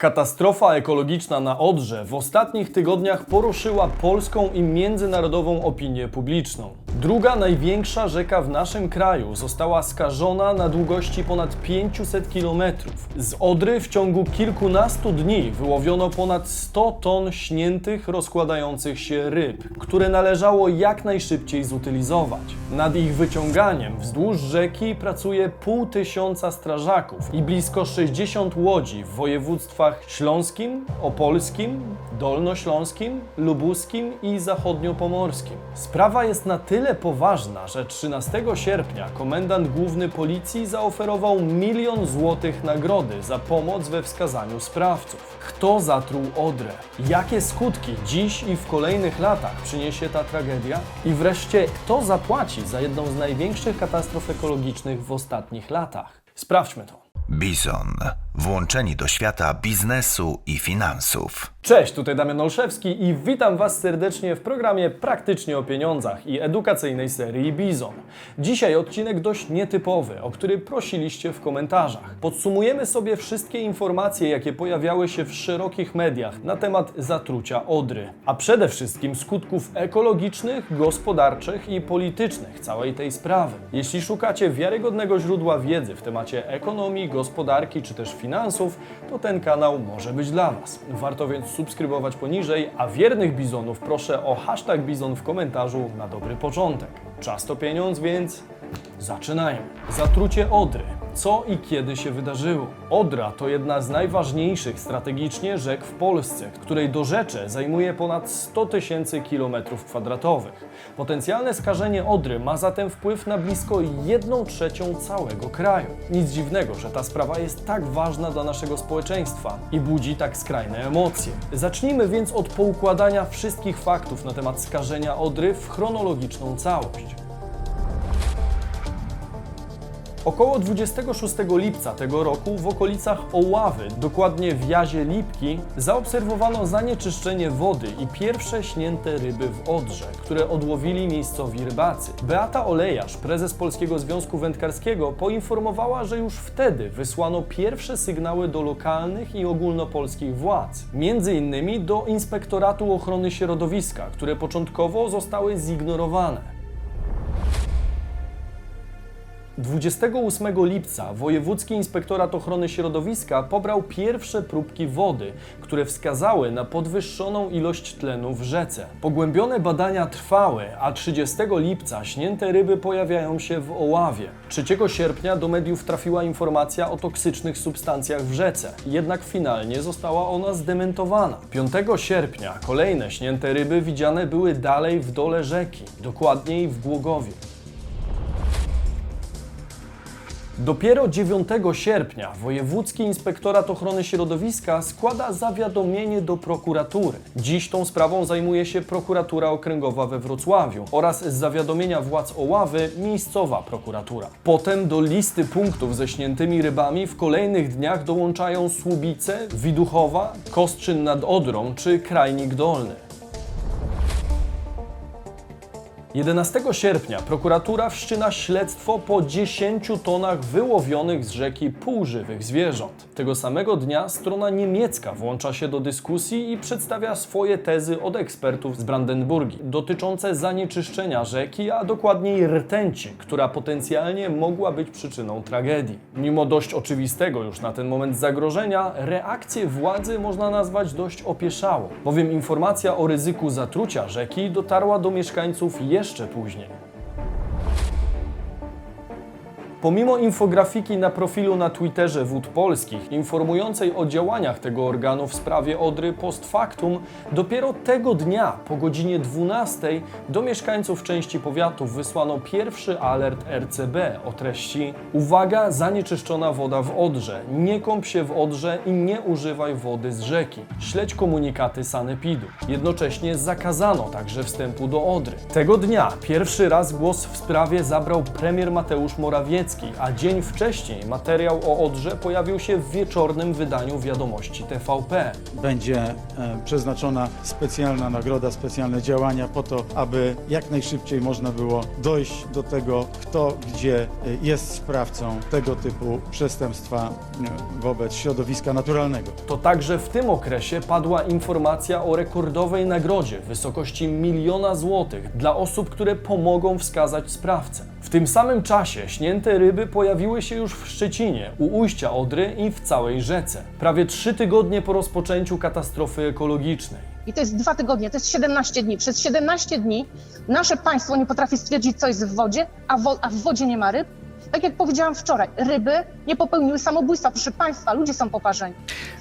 Katastrofa ekologiczna na Odrze w ostatnich tygodniach poruszyła polską i międzynarodową opinię publiczną. Druga największa rzeka w naszym kraju została skażona na długości ponad 500 km. Z Odry w ciągu kilkunastu dni wyłowiono ponad 100 ton śniętych, rozkładających się ryb, które należało jak najszybciej zutylizować. Nad ich wyciąganiem wzdłuż rzeki pracuje pół tysiąca strażaków i blisko 60 łodzi w województwach śląskim, opolskim, dolnośląskim, lubuskim i zachodniopomorskim. Sprawa jest na tyle poważna, że 13 sierpnia komendant główny policji zaoferował milion złotych nagrody za pomoc we wskazaniu sprawców. Kto zatruł Odrę? Jakie skutki dziś i w kolejnych latach przyniesie ta tragedia? I wreszcie, kto zapłaci za jedną z największych katastrof ekologicznych w ostatnich latach? Sprawdźmy to. Bison. Włączeni do świata biznesu i finansów. Cześć, tutaj Damian Olszewski i witam Was serdecznie w programie Praktycznie o Pieniądzach i edukacyjnej serii Bizon. Dzisiaj odcinek dość nietypowy, o który prosiliście w komentarzach. Podsumujemy sobie wszystkie informacje, jakie pojawiały się w szerokich mediach na temat zatrucia Odry, a przede wszystkim skutków ekologicznych, gospodarczych i politycznych całej tej sprawy. Jeśli szukacie wiarygodnego źródła wiedzy w temacie ekonomii, gospodarki czy też finansów, to ten kanał może być dla Was. Warto więc subskrybować poniżej, a wiernych bizonów proszę o hashtag bizon w komentarzu na dobry początek. Czas to pieniądz, więc zaczynajmy. Zatrucie Odry. Co i kiedy się wydarzyło? Odra to jedna z najważniejszych strategicznie rzek w Polsce, której dorzecze zajmuje ponad 100 tysięcy kilometrów kwadratowych. Potencjalne skażenie Odry ma zatem wpływ na blisko 1 trzecią całego kraju. Nic dziwnego, że ta sprawa jest tak ważna dla naszego społeczeństwa i budzi tak skrajne emocje. Zacznijmy więc od poukładania wszystkich faktów na temat skażenia Odry w chronologiczną całość. Około 26 lipca tego roku w okolicach Oławy, dokładnie w jazie Lipki, zaobserwowano zanieczyszczenie wody i pierwsze śnięte ryby w Odrze, które odłowili miejscowi rybacy. Beata Olejarz, prezes Polskiego Związku Wędkarskiego, poinformowała, że już wtedy wysłano pierwsze sygnały do lokalnych i ogólnopolskich władz, między innymi do Inspektoratu Ochrony Środowiska, które początkowo zostały zignorowane. 28 lipca Wojewódzki Inspektorat Ochrony Środowiska pobrał pierwsze próbki wody, które wskazały na podwyższoną ilość tlenu w rzece. Pogłębione badania trwały, a 30 lipca śnięte ryby pojawiają się w Oławie. 3 sierpnia do mediów trafiła informacja o toksycznych substancjach w rzece, jednak finalnie została ona zdementowana. 5 sierpnia kolejne śnięte ryby widziane były dalej w dole rzeki, dokładniej w Głogowie. Dopiero 9 sierpnia Wojewódzki Inspektorat Ochrony Środowiska składa zawiadomienie do prokuratury. Dziś tą sprawą zajmuje się prokuratura okręgowa we Wrocławiu oraz z zawiadomienia władz Oławy miejscowa prokuratura. Potem do listy punktów ze śniętymi rybami w kolejnych dniach dołączają Słubice, Widuchowa, Kostrzyn nad Odrą czy Krajnik Dolny. 11 sierpnia prokuratura wszczyna śledztwo po 10 tonach wyłowionych z rzeki półżywych zwierząt. Tego samego dnia strona niemiecka włącza się do dyskusji i przedstawia swoje tezy od ekspertów z Brandenburgii dotyczące zanieczyszczenia rzeki, a dokładniej rtęci, która potencjalnie mogła być przyczyną tragedii. Mimo dość oczywistego już na ten moment zagrożenia, reakcję władzy można nazwać dość opieszałą, bowiem informacja o ryzyku zatrucia rzeki dotarła do mieszkańców jeszcze później. Pomimo infografiki na profilu na Twitterze Wód Polskich informującej o działaniach tego organu w sprawie Odry post factum, dopiero tego dnia po godzinie 12 do mieszkańców części powiatów wysłano pierwszy alert RCB o treści Uwaga, zanieczyszczona woda w Odrze. Nie kąp się w Odrze i nie używaj wody z rzeki. Śledź komunikaty Sanepidu. Jednocześnie zakazano także wstępu do Odry. Tego dnia pierwszy raz głos w sprawie zabrał premier Mateusz Morawiecki, niemiecki, a dzień wcześniej materiał o Odrze pojawił się w wieczornym wydaniu wiadomości TVP. będzie e, przeznaczona specjalna nagroda, specjalne działania po to, aby jak najszybciej można było dojść do tego, kto gdzie e, jest sprawcą tego typu przestępstwa e, wobec środowiska naturalnego. To także w tym okresie padła informacja o rekordowej nagrodzie w wysokości miliona złotych dla osób, które pomogą wskazać sprawcę. W tym samym czasie śnięte ryby pojawiły się już w Szczecinie, u ujścia Odry i w całej rzece. Prawie trzy tygodnie po rozpoczęciu katastrofy ekologicznej. I to jest dwa tygodnie, to jest 17 dni. Przez 17 dni nasze państwo nie potrafi stwierdzić, co jest w wodzie, a, wo- a w wodzie nie ma ryb. Tak jak powiedziałam wczoraj, ryby nie popełniły samobójstwa. Proszę państwa, ludzie są poparzeni.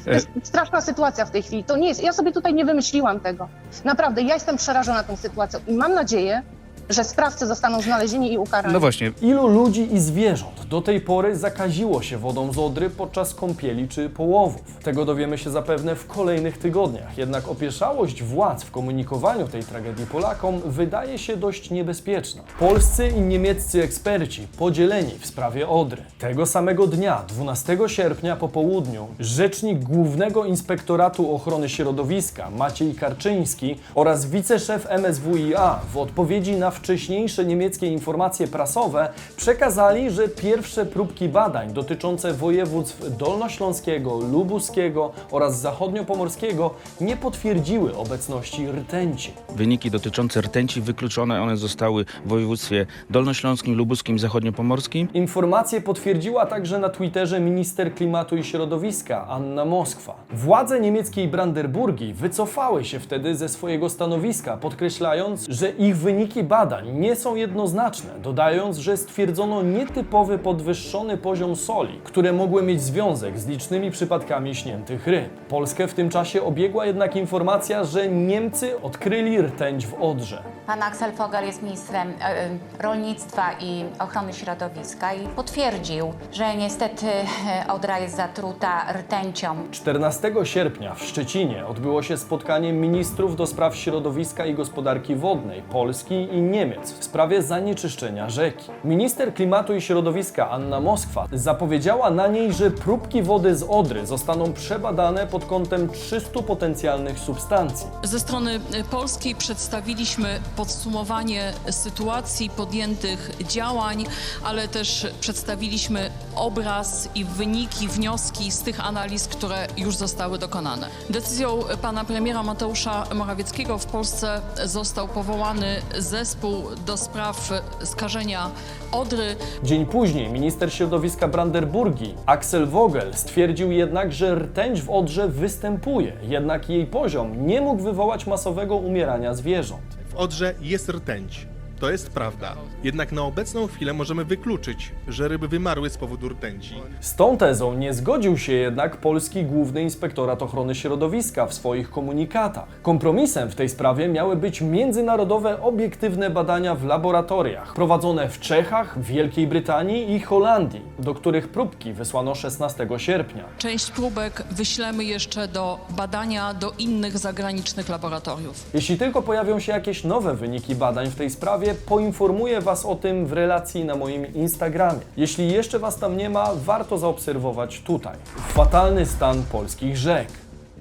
To jest straszna sytuacja w tej chwili. To nie jest, ja sobie tutaj nie wymyśliłam tego. Naprawdę, ja jestem przerażona tą sytuacją i mam nadzieję, że sprawcy zostaną znalezieni i ukarani. No właśnie, Ilu ludzi i zwierząt do tej pory zakaziło się wodą z Odry podczas kąpieli czy połowów? Tego dowiemy się zapewne w kolejnych tygodniach. Jednak opieszałość władz w komunikowaniu tej tragedii Polakom wydaje się dość niebezpieczna. Polscy i niemieccy eksperci podzieleni w sprawie Odry. Tego samego dnia, 12 sierpnia po południu, rzecznik Głównego Inspektoratu Ochrony Środowiska Maciej Karczyński oraz wiceszef MSWiA w odpowiedzi na wcześniejsze niemieckie informacje prasowe przekazali, że pierwsze próbki badań dotyczące województw dolnośląskiego, lubuskiego oraz zachodniopomorskiego nie potwierdziły obecności rtęci. wyniki dotyczące rtęci wykluczone one zostały w województwie dolnośląskim, lubuskim i zachodniopomorskim. Informację potwierdziła także na Twitterze minister klimatu i środowiska Anna Moskwa. Władze niemieckiej Brandenburgii wycofały się wtedy ze swojego stanowiska, podkreślając, że ich wyniki badań nie są jednoznaczne, dodając, że stwierdzono nietypowy podwyższony poziom soli, które mogły mieć związek z licznymi przypadkami śniętych ryb. Polskę w tym czasie obiegła jednak informacja, że Niemcy odkryli rtęć w Odrze. Pan Axel Fogel jest ministrem e, rolnictwa i ochrony środowiska i potwierdził, że niestety e, Odra jest zatruta rtęcią. 14 sierpnia w Szczecinie odbyło się spotkanie ministrów do spraw środowiska i gospodarki wodnej Polski i Niemiec w sprawie zanieczyszczenia rzeki. Minister klimatu i środowiska Anna Moskwa zapowiedziała na niej, że próbki wody z Odry zostaną przebadane pod kątem 300 potencjalnych substancji. Ze strony y, polskiej przedstawiliśmy podsumowanie sytuacji, podjętych działań, ale też przedstawiliśmy obraz i wyniki, wnioski z tych analiz, które już zostały dokonane. Decyzją pana premiera Mateusza Morawieckiego w Polsce został powołany zespół do spraw skażenia Odry. Dzień później minister środowiska Brandenburgii Axel Vogel stwierdził jednak, że rtęć w Odrze występuje, jednak jej poziom nie mógł wywołać masowego umierania zwierząt. W Odrze jest rtęć. To jest prawda. Jednak na obecną chwilę możemy wykluczyć, że ryby wymarły z powodu rtęci. Z tą tezą nie zgodził się jednak polski Główny Inspektorat Ochrony Środowiska w swoich komunikatach. Kompromisem w tej sprawie miały być międzynarodowe obiektywne badania w laboratoriach, prowadzone w Czechach, Wielkiej Brytanii i Holandii, do których próbki wysłano 16 sierpnia. Część próbek wyślemy jeszcze do badania do innych zagranicznych laboratoriów. Jeśli tylko pojawią się jakieś nowe wyniki badań w tej sprawie, poinformuję Was o tym w relacji na moim Instagramie. Jeśli jeszcze Was tam nie ma, warto zaobserwować tutaj. Fatalny stan polskich rzek.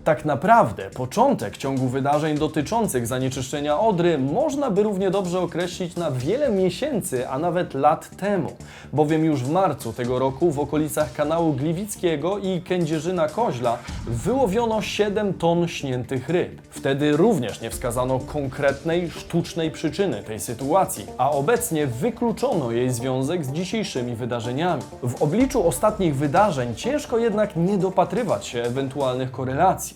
Tak naprawdę początek ciągu wydarzeń dotyczących zanieczyszczenia Odry można by równie dobrze określić na wiele miesięcy, a nawet lat temu, bowiem już w marcu tego roku w okolicach kanału Gliwickiego i Kędzierzyna Koźla wyłowiono 7 ton śniętych ryb. Wtedy również nie wskazano konkretnej, sztucznej przyczyny tej sytuacji, a obecnie wykluczono jej związek z dzisiejszymi wydarzeniami. W obliczu ostatnich wydarzeń ciężko jednak nie dopatrywać się ewentualnych korelacji.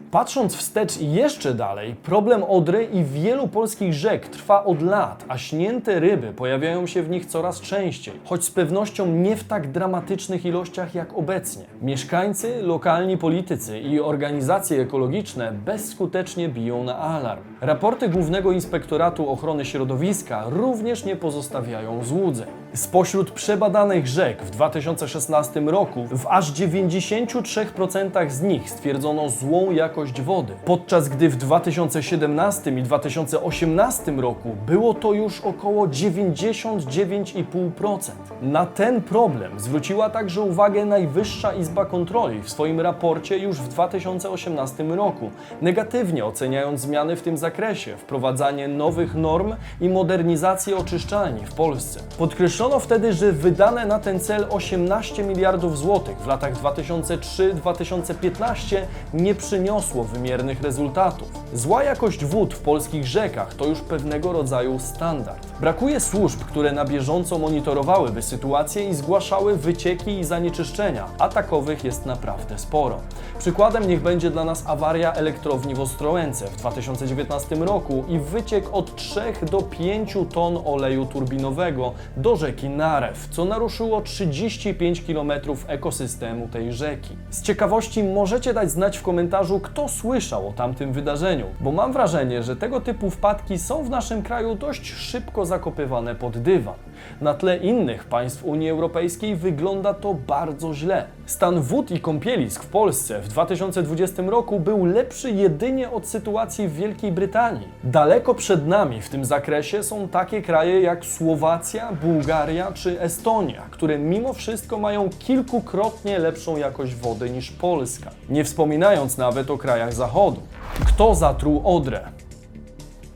Patrząc wstecz jeszcze dalej, problem Odry i wielu polskich rzek trwa od lat, a śnięte ryby pojawiają się w nich coraz częściej, choć z pewnością nie w tak dramatycznych ilościach jak obecnie. Mieszkańcy, lokalni politycy i organizacje ekologiczne bezskutecznie biją na alarm. Raporty Głównego Inspektoratu Ochrony Środowiska również nie pozostawiają złudzeń. Spośród przebadanych rzek w 2016 roku w aż 93% z nich stwierdzono złą jakość wody, podczas gdy w 2017 i 2018 roku było to już około 99,5%. Na ten problem zwróciła także uwagę Najwyższa Izba Kontroli w swoim raporcie już w 2018 roku, negatywnie oceniając zmiany w tym zakresie, wprowadzanie nowych norm i modernizację oczyszczalni w Polsce. Podkreślono wtedy, że wydane na ten cel 18 miliardów złotych w latach 2003-2015 nie przyniosło wymiernych rezultatów. Zła jakość wód w polskich rzekach to już pewnego rodzaju standard. Brakuje służb, które na bieżąco monitorowałyby sytuację i zgłaszały wycieki i zanieczyszczenia, a takowych jest naprawdę sporo. Przykładem niech będzie dla nas awaria elektrowni w Ostrołęce w 2019 roku i wyciek od 3 do 5 ton oleju turbinowego do rzeki Narew, co naruszyło 35 km ekosystemu tej rzeki. Z ciekawości możecie dać znać w komentarzu, kto słyszał o tamtym wydarzeniu, bo mam wrażenie, że tego typu wpadki są w naszym kraju dość szybko zakopywane pod dywan. Na tle innych państw Unii Europejskiej wygląda to bardzo źle. Stan wód i kąpielisk w Polsce w 2020 roku był lepszy jedynie od sytuacji w Wielkiej Brytanii. Daleko przed nami w tym zakresie są takie kraje jak Słowacja, Bułgaria czy Estonia, które mimo wszystko mają kilkukrotnie lepszą jakość wody niż Polska. Nie wspominając nawet o krajach zachodu. Kto zatruł Odrę?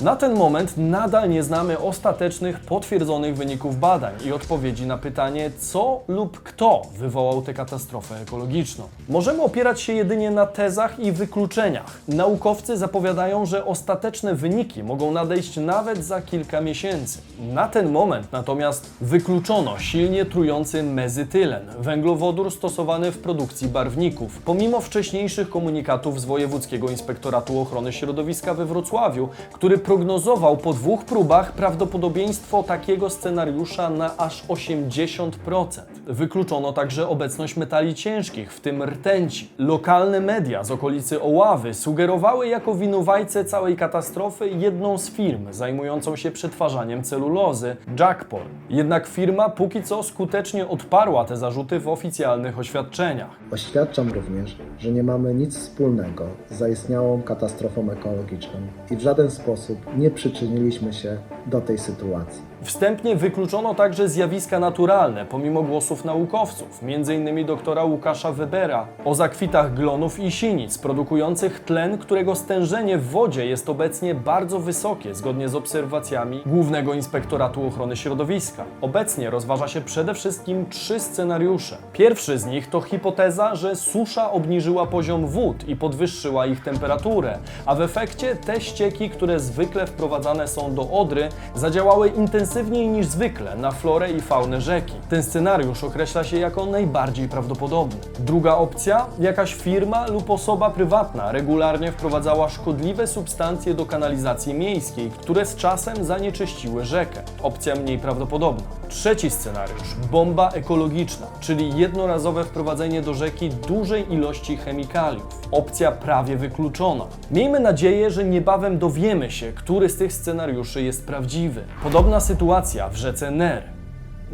Na ten moment nadal nie znamy ostatecznych, potwierdzonych wyników badań i odpowiedzi na pytanie, co lub kto wywołał tę katastrofę ekologiczną. Możemy opierać się jedynie na tezach i wykluczeniach. Naukowcy zapowiadają, że ostateczne wyniki mogą nadejść nawet za kilka miesięcy. Na ten moment natomiast wykluczono silnie trujący mezytylen, węglowodór stosowany w produkcji barwników. Pomimo wcześniejszych komunikatów z Wojewódzkiego Inspektoratu Ochrony Środowiska we Wrocławiu, który prognozował po dwóch próbach prawdopodobieństwo takiego scenariusza na aż 80%. Wykluczono także obecność metali ciężkich, w tym rtęci. Lokalne media z okolicy Oławy sugerowały jako winowajcę całej katastrofy jedną z firm zajmującą się przetwarzaniem celulozy, Jackpol. Jednak firma póki co skutecznie odparła te zarzuty w oficjalnych oświadczeniach. Oświadczam również, że nie mamy nic wspólnego z zaistniałą katastrofą ekologiczną i w żaden sposób nie przyczyniliśmy się do tej sytuacji. Wstępnie wykluczono także zjawiska naturalne, pomimo głosów naukowców, m.in. doktora Łukasza Webera, o zakwitach glonów i sinic produkujących tlen, którego stężenie w wodzie jest obecnie bardzo wysokie, zgodnie z obserwacjami Głównego Inspektoratu Ochrony Środowiska. Obecnie rozważa się przede wszystkim trzy scenariusze. Pierwszy z nich to hipoteza, że susza obniżyła poziom wód i podwyższyła ich temperaturę, a w efekcie te ścieki, które zwykle wprowadzane są do Odry, zadziałały intensywniej niż zwykle na florę i faunę rzeki. Ten scenariusz określa się jako najbardziej prawdopodobny. Druga opcja, jakaś firma lub osoba prywatna regularnie wprowadzała szkodliwe substancje do kanalizacji miejskiej, które z czasem zanieczyściły rzekę. Opcja mniej prawdopodobna. Trzeci scenariusz, bomba ekologiczna, czyli jednorazowe wprowadzenie do rzeki dużej ilości chemikaliów. Opcja prawie wykluczona. Miejmy nadzieję, że niebawem dowiemy się, który z tych scenariuszy jest prawdziwy. Podobna sytuacja w rzece Ner.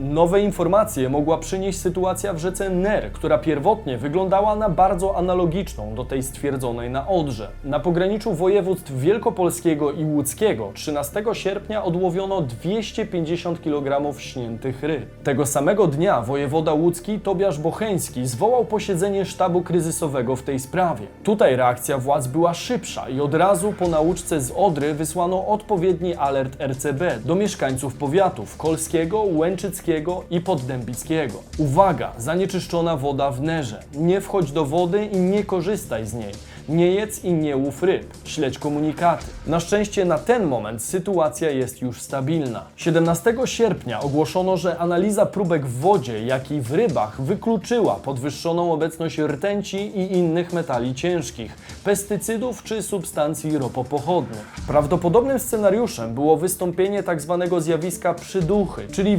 Nowe informacje mogła przynieść sytuacja w rzece Ner, która pierwotnie wyglądała na bardzo analogiczną do tej stwierdzonej na Odrze. Na pograniczu województw wielkopolskiego i łódzkiego 13 sierpnia odłowiono 250 kg śniętych ryb. Tego samego dnia wojewoda łódzki Tobiasz Bocheński zwołał posiedzenie sztabu kryzysowego w tej sprawie. Tutaj reakcja władz była szybsza i od razu po nauczce z Odry wysłano odpowiedni alert RCB do mieszkańców powiatów kolskiego, łęczyckiego i poddębickiego. Uwaga, zanieczyszczona woda w Nerze. Nie wchodź do wody i nie korzystaj z niej. Nie jedz i nie łów ryb. Śledź komunikaty. Na szczęście na ten moment sytuacja jest już stabilna. 17 sierpnia ogłoszono, że analiza próbek w wodzie, jak i w rybach wykluczyła podwyższoną obecność rtęci i innych metali ciężkich, pestycydów czy substancji ropopochodnych. Prawdopodobnym scenariuszem było wystąpienie tzw. zjawiska przyduchy, czyli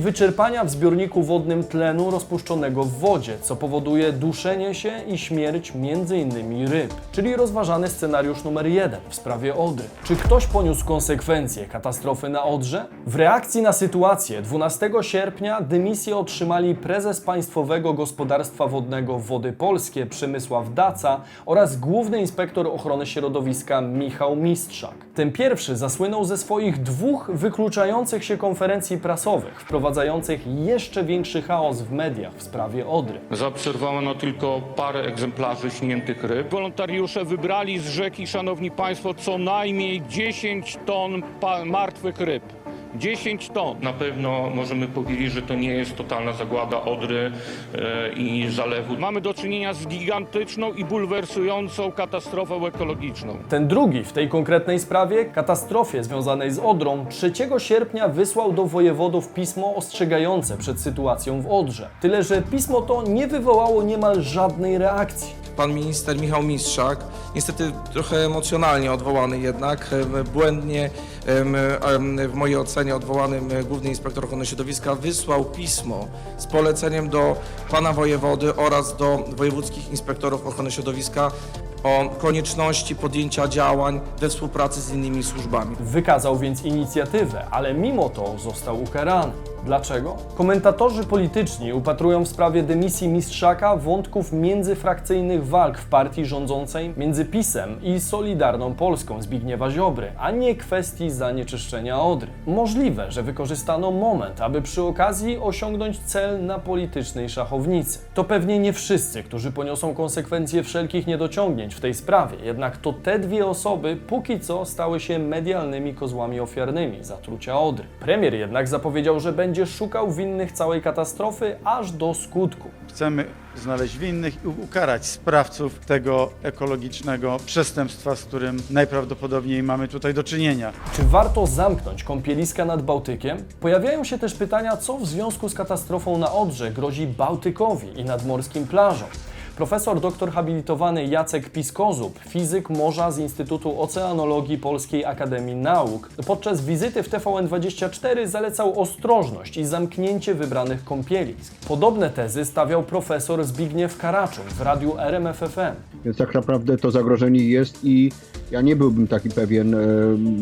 w zbiorniku wodnym tlenu rozpuszczonego w wodzie, co powoduje duszenie się i śmierć m.in. ryb, czyli rozważany scenariusz numer jeden w sprawie Odry. Czy ktoś poniósł konsekwencje katastrofy na Odrze? W reakcji na sytuację 12 sierpnia dymisję otrzymali prezes Państwowego Gospodarstwa Wodnego Wody Polskie Przemysław Daca oraz główny inspektor ochrony środowiska Michał Mistrzak. Ten pierwszy zasłynął ze swoich dwóch wykluczających się konferencji prasowych, wprowadzających jeszcze większy chaos w mediach w sprawie Odry. Zaobserwowano tylko parę egzemplarzy śniętych ryb. Wolontariusze wybrali z rzeki, szanowni państwo, co najmniej 10 ton martwych ryb. 10 ton. Na pewno możemy powiedzieć, że to nie jest totalna zagłada Odry e, i zalewu. Mamy do czynienia z gigantyczną i bulwersującą katastrofą ekologiczną. Ten drugi w tej konkretnej sprawie, katastrofie związanej z Odrą, 3 sierpnia wysłał do wojewodów pismo ostrzegające przed sytuacją w Odrze. Tyle, że pismo to nie wywołało niemal żadnej reakcji. Pan minister Michał Mistrzak, niestety trochę emocjonalnie odwołany jednak, em, błędnie w mojej ocenie odwołanym e, główny inspektor ochrony środowiska wysłał pismo z poleceniem do pana wojewody oraz do wojewódzkich inspektorów ochrony środowiska o konieczności podjęcia działań we współpracy z innymi służbami. Wykazał więc inicjatywę, ale mimo to został ukarany. Dlaczego? Komentatorzy polityczni upatrują w sprawie dymisji Mistrzaka wątków międzyfrakcyjnych walk w partii rządzącej między PiSem i Solidarną Polską Zbigniewa Ziobry, a nie kwestii zanieczyszczenia Odry. Możliwe, że wykorzystano moment, aby przy okazji osiągnąć cel na politycznej szachownicy. To pewnie nie wszyscy, którzy poniosą konsekwencje wszelkich niedociągnięć w tej sprawie, jednak to te dwie osoby póki co stały się medialnymi kozłami ofiarnymi zatrucia Odry. Premier jednak zapowiedział, że będzie szukał winnych całej katastrofy aż do skutku. Chcemy znaleźć winnych i ukarać sprawców tego ekologicznego przestępstwa, z którym najprawdopodobniej mamy tutaj do czynienia. Czy warto zamknąć kąpieliska nad Bałtykiem? Pojawiają się też pytania, co w związku z katastrofą na Odrze grozi Bałtykowi i nadmorskim plażom. Profesor doktor habilitowany Jacek Piskozub, fizyk morza z Instytutu Oceanologii Polskiej Akademii Nauk, podczas wizyty w TVN24 zalecał ostrożność i zamknięcie wybranych kąpielisk. Podobne tezy stawiał profesor Zbigniew Karaczun w radiu RMFFM. Więc tak naprawdę to zagrożenie jest i ja nie byłbym taki pewien, e,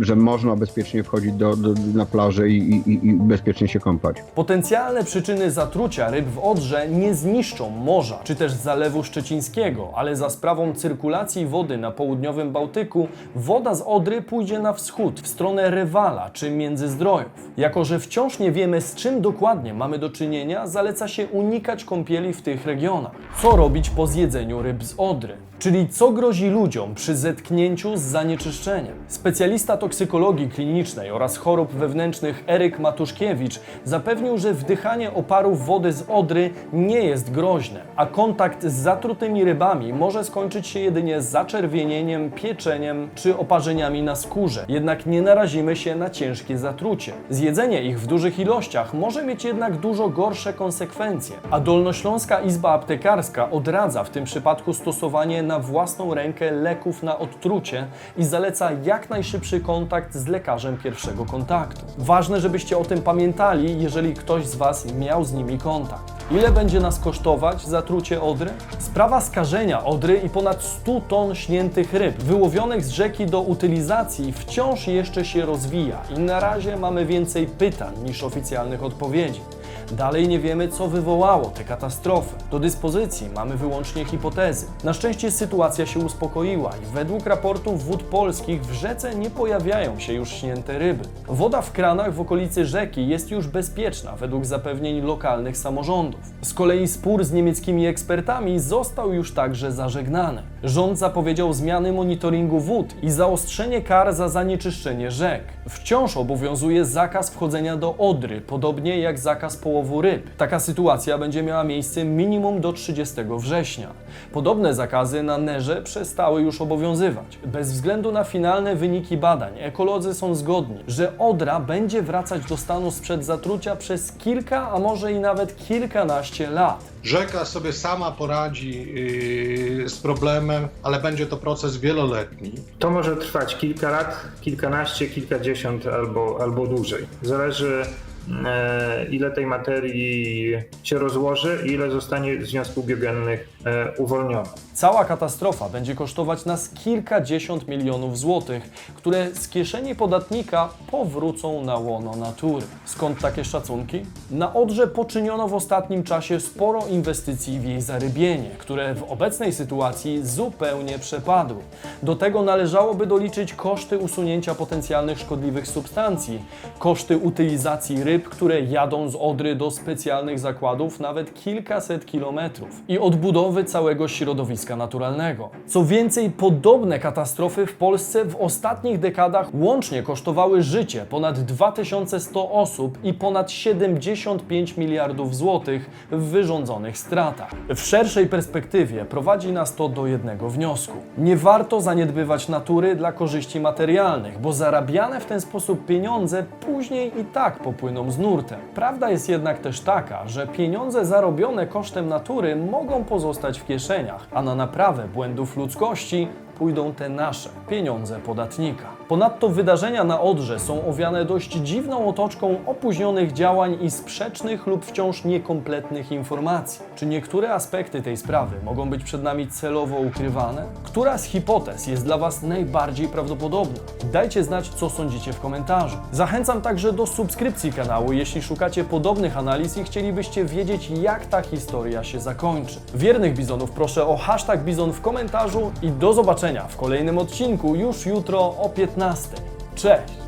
że można bezpiecznie wchodzić do, do, na plażę i, i, i bezpiecznie się kąpać. Potencjalne przyczyny zatrucia ryb w Odrze nie zniszczą morza czy też Zalewu Szczecińskiego, ale za sprawą cyrkulacji wody na południowym Bałtyku woda z Odry pójdzie na wschód, w stronę Rywala czy Międzyzdrojów. Jako, że wciąż nie wiemy z czym dokładnie mamy do czynienia, zaleca się unikać kąpieli w tych regionach. Co robić po zjedzeniu ryb z Odry? Czyli co grozi ludziom przy zetknięciu z zanieczyszczeniem? Specjalista toksykologii klinicznej oraz chorób wewnętrznych Eryk Matuszkiewicz zapewnił, że wdychanie oparów wody z Odry nie jest groźne, a kontakt z zatrutymi rybami może skończyć się jedynie zaczerwienieniem, pieczeniem czy oparzeniami na skórze. Jednak nie narazimy się na ciężkie zatrucie. Zjedzenie ich w dużych ilościach może mieć jednak dużo gorsze konsekwencje, a Dolnośląska Izba Aptekarska odradza w tym przypadku stosowanie na własną rękę leków na odtrucie i zaleca jak najszybszy kontakt z lekarzem pierwszego kontaktu. Ważne, żebyście o tym pamiętali, jeżeli ktoś z Was miał z nimi kontakt. Ile będzie nas kosztować zatrucie Odry? Sprawa skażenia Odry i ponad 100 ton śniętych ryb wyłowionych z rzeki do utylizacji wciąż jeszcze się rozwija i na razie mamy więcej pytań niż oficjalnych odpowiedzi. Dalej nie wiemy, co wywołało tę katastrofę. Do dyspozycji mamy wyłącznie hipotezy. Na szczęście sytuacja się uspokoiła i według raportów wód polskich w rzece nie pojawiają się już śnięte ryby. Woda w kranach w okolicy rzeki jest już bezpieczna według zapewnień lokalnych samorządów. Z kolei spór z niemieckimi ekspertami został już także zażegnany. Rząd zapowiedział zmiany monitoringu wód i zaostrzenie kar za zanieczyszczenie rzek. Wciąż obowiązuje zakaz wchodzenia do Odry, podobnie jak zakaz połowu ryb. Taka sytuacja będzie miała miejsce minimum do 30 września. Podobne zakazy na Nerze przestały już obowiązywać. Bez względu na finalne wyniki badań, ekolodzy są zgodni, że Odra będzie wracać do stanu sprzed zatrucia przez kilka, a może i nawet kilkanaście lat. Rzeka sobie sama poradzi yy, z problemem, ale będzie to proces wieloletni. To może trwać kilka lat, kilkanaście, kilkadziesiąt albo, albo dłużej. Zależy e, ile tej materii się rozłoży i ile zostanie związków biogennych e, uwolnione. Cała katastrofa będzie kosztować nas kilkadziesiąt milionów złotych, które z kieszeni podatnika powrócą na łono natury. Skąd takie szacunki? Na Odrze poczyniono w ostatnim czasie sporo inwestycji w jej zarybienie, które w obecnej sytuacji zupełnie przepadły. Do tego należałoby doliczyć koszty usunięcia potencjalnych szkodliwych substancji, koszty utylizacji ryb, które jadą z Odry do specjalnych zakładów nawet kilkaset kilometrów i odbudowy całego środowiska naturalnego. Co więcej, podobne katastrofy w Polsce w ostatnich dekadach łącznie kosztowały życie ponad 2100 osób i ponad 75 miliardów złotych w wyrządzonych stratach. W szerszej perspektywie prowadzi nas to do jednego wniosku. Nie warto zaniedbywać natury dla korzyści materialnych, bo zarabiane w ten sposób pieniądze później i tak popłyną z nurtem. Prawda jest jednak też taka, że pieniądze zarobione kosztem natury mogą pozostać w kieszeniach, a na naprawę błędów ludzkości pójdą te nasze pieniądze podatnika. Ponadto wydarzenia na Odrze są owiane dość dziwną otoczką opóźnionych działań i sprzecznych lub wciąż niekompletnych informacji. Czy niektóre aspekty tej sprawy mogą być przed nami celowo ukrywane? Która z hipotez jest dla Was najbardziej prawdopodobna? Dajcie znać, co sądzicie w komentarzu. Zachęcam także do subskrypcji kanału, jeśli szukacie podobnych analiz i chcielibyście wiedzieć, jak ta historia się zakończy. Wiernych bizonów proszę o hashtag bizon w komentarzu i do zobaczenia w kolejnym odcinku już jutro o 15. Cześć!